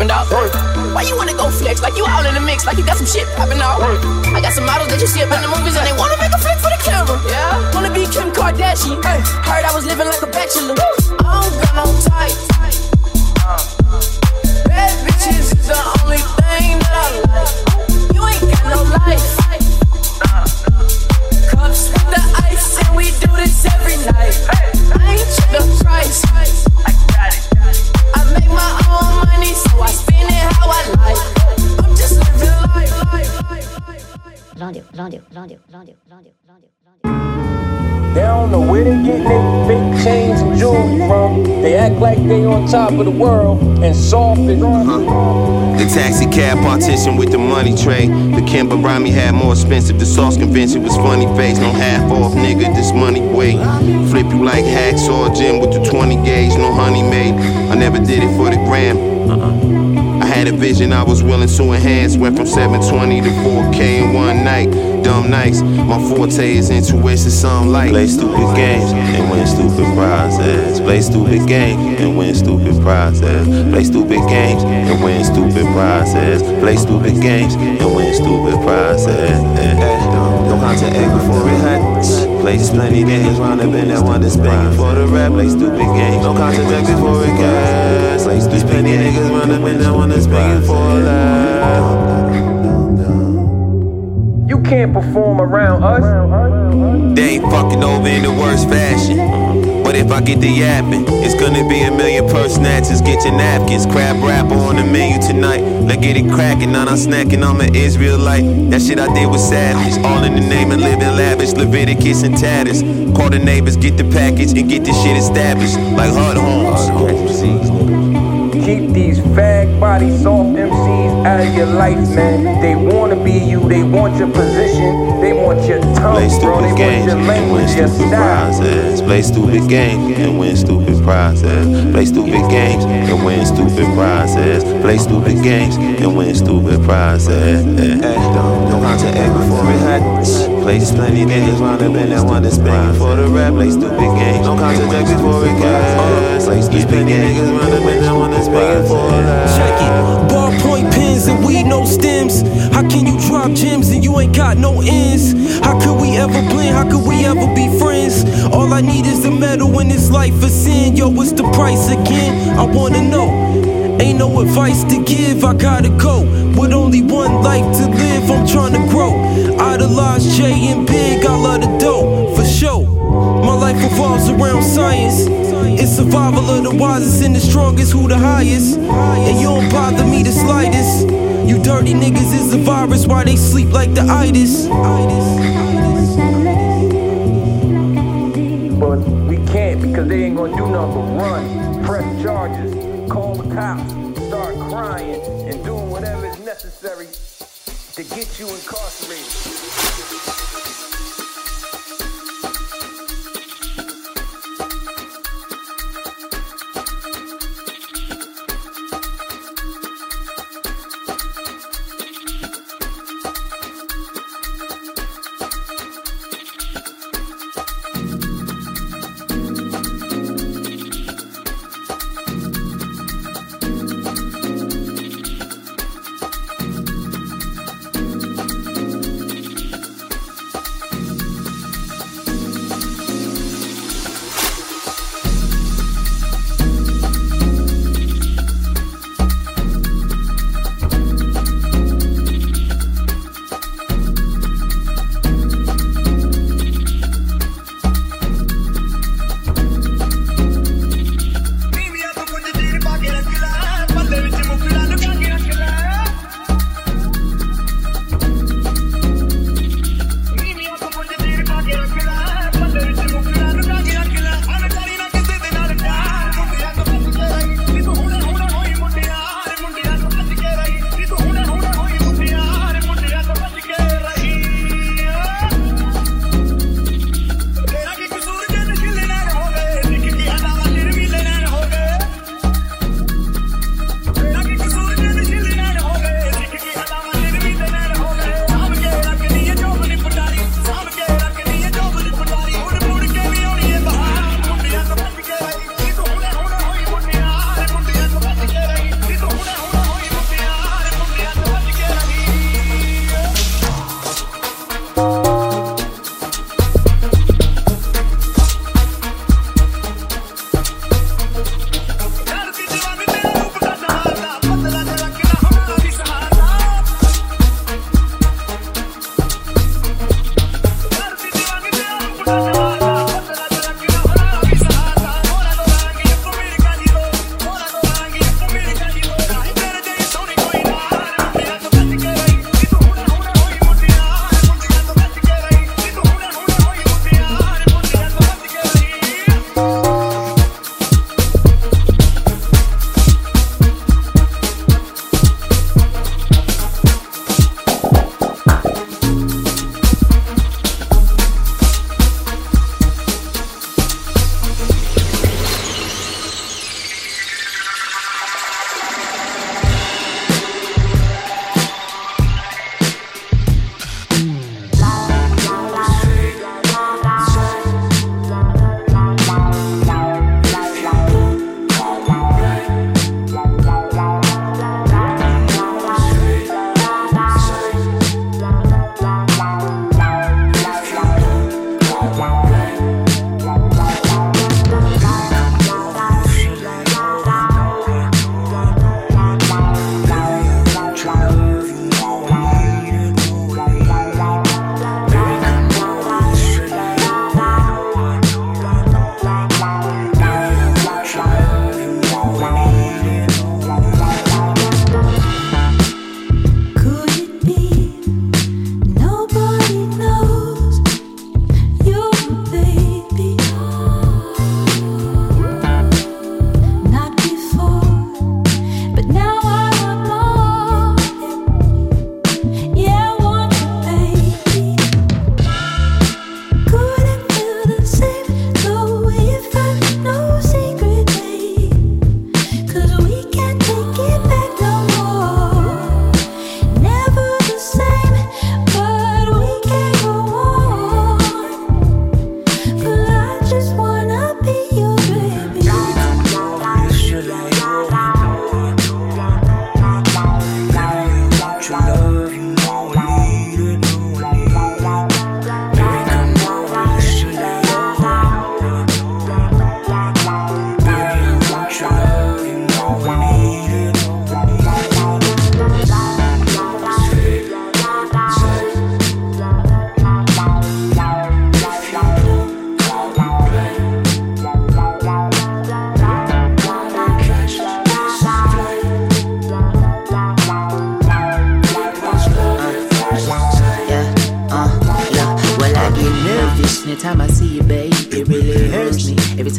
spending when you shopping, dog? Why you wanna go flex like you all in the mix, like you got some shit popping out? I got some models that you see up in the movies and They don't know where they getting their fake chains and jewelry from. They act like they on top of the world and soft as The taxi cab partition with the money tray. The Kimber Rami had more expensive. The sauce convention was funny face. No half off, nigga. This money weight. Flip you like hacksaw Jim with the 20 gauge. No honey made. I never did it for the gram. I had a vision I was willing to enhance. Went from 720 to 4K in one night. Dumb nights. My forte is intuition, some light. Play stupid games and win stupid prizes. Play stupid games and win stupid prizes. Play stupid games and win stupid prizes. Play stupid games and win stupid prizes. Don't count your egg before it hatch. Play just plenty niggas round up in that one that's begging for the rap. Play stupid games. Don't count your egg before it gas. Play just plenty niggas round up in that one that's begging for a laugh. You can't perform around us. They ain't fucking over in the worst fashion. But if I get the yapping, it's gonna be a million purse snatches. Get your napkins, crab rapper on the menu tonight. Let's get it cracking, not I'm snacking. I'm an Israelite. That shit I did was savage. All in the name of living lavish. Leviticus and tatters. Call the neighbors, get the package, and get this shit established. Like Hud Homes. Keep these fag bodies soft MCs out of your life, man. They wanna be you, they want your position, they want your tongue, Play bro. They stupid want games your and win stupid style. prizes. Play stupid games and win stupid prizes. Play stupid games and win stupid prizes. Play stupid games and win stupid prizes. Don't count your egg before it hatch. Play just plenty niggas round up in that one that's begging for the rap. Play stupid games. Don't count your egg before it gas. Play stupid niggas round up in that one that's begging for a laugh. Check it. Ballpoint pens and weed, no stems. How can you drop gems and you ain't got no ends? How could we ever blend? How could we ever be friends? All I need is a medal in this life of sin. Yo, what's the price again? I wanna know. Ain't no advice to give, I gotta go. With only one life to live, I'm trying to grow. Idolize J and Big, I love the dope, for sure. My life revolves around science. It's survival of the wisest and the strongest, who the highest. And you don't bother me the slightest. You dirty niggas is a virus, why they sleep like the itis? But we can't because they ain't gonna do nothing but run, press charges, call the cops, start crying, and doing whatever is necessary to get you incarcerated.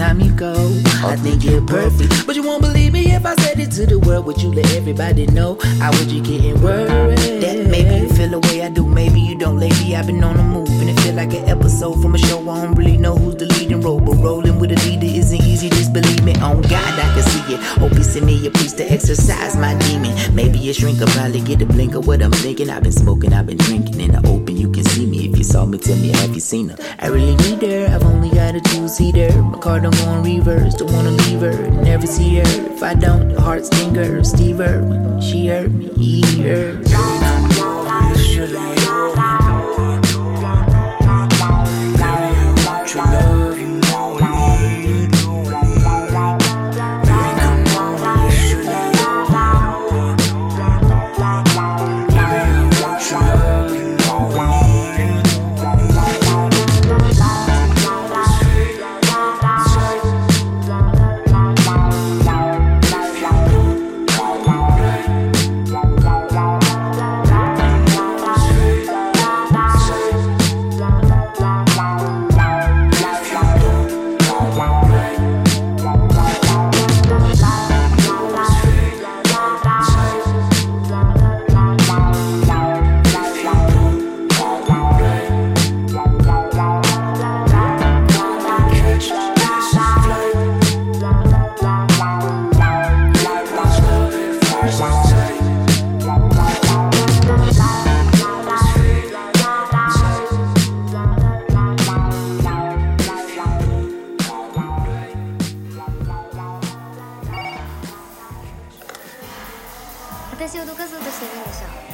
Time you go, I think you're perfect. But you won't believe me if I said it to the world. Would you let everybody know? How would you getting worried? That maybe you feel the way I do, maybe you don't. Lately, I've been on the move, and it feel like an episode from a show. I don't really know who's the leading role, but rolling with a leader isn't easy. Just believe me, on God, I can see it. Hope you send me a piece to exercise my demon. Maybe a shrink will probably get a blink of what I'm thinking. I've been smoking, I've been drinking in the open. You saw me. Tell me, have you seen her? I really need her. I've only got a two seater. My car don't go on reverse. Don't wanna leave her. Never see her. If I don't, the heart stinger. Steve her. She hurt me. He hurt. 私をどかそうとしてるんでしょ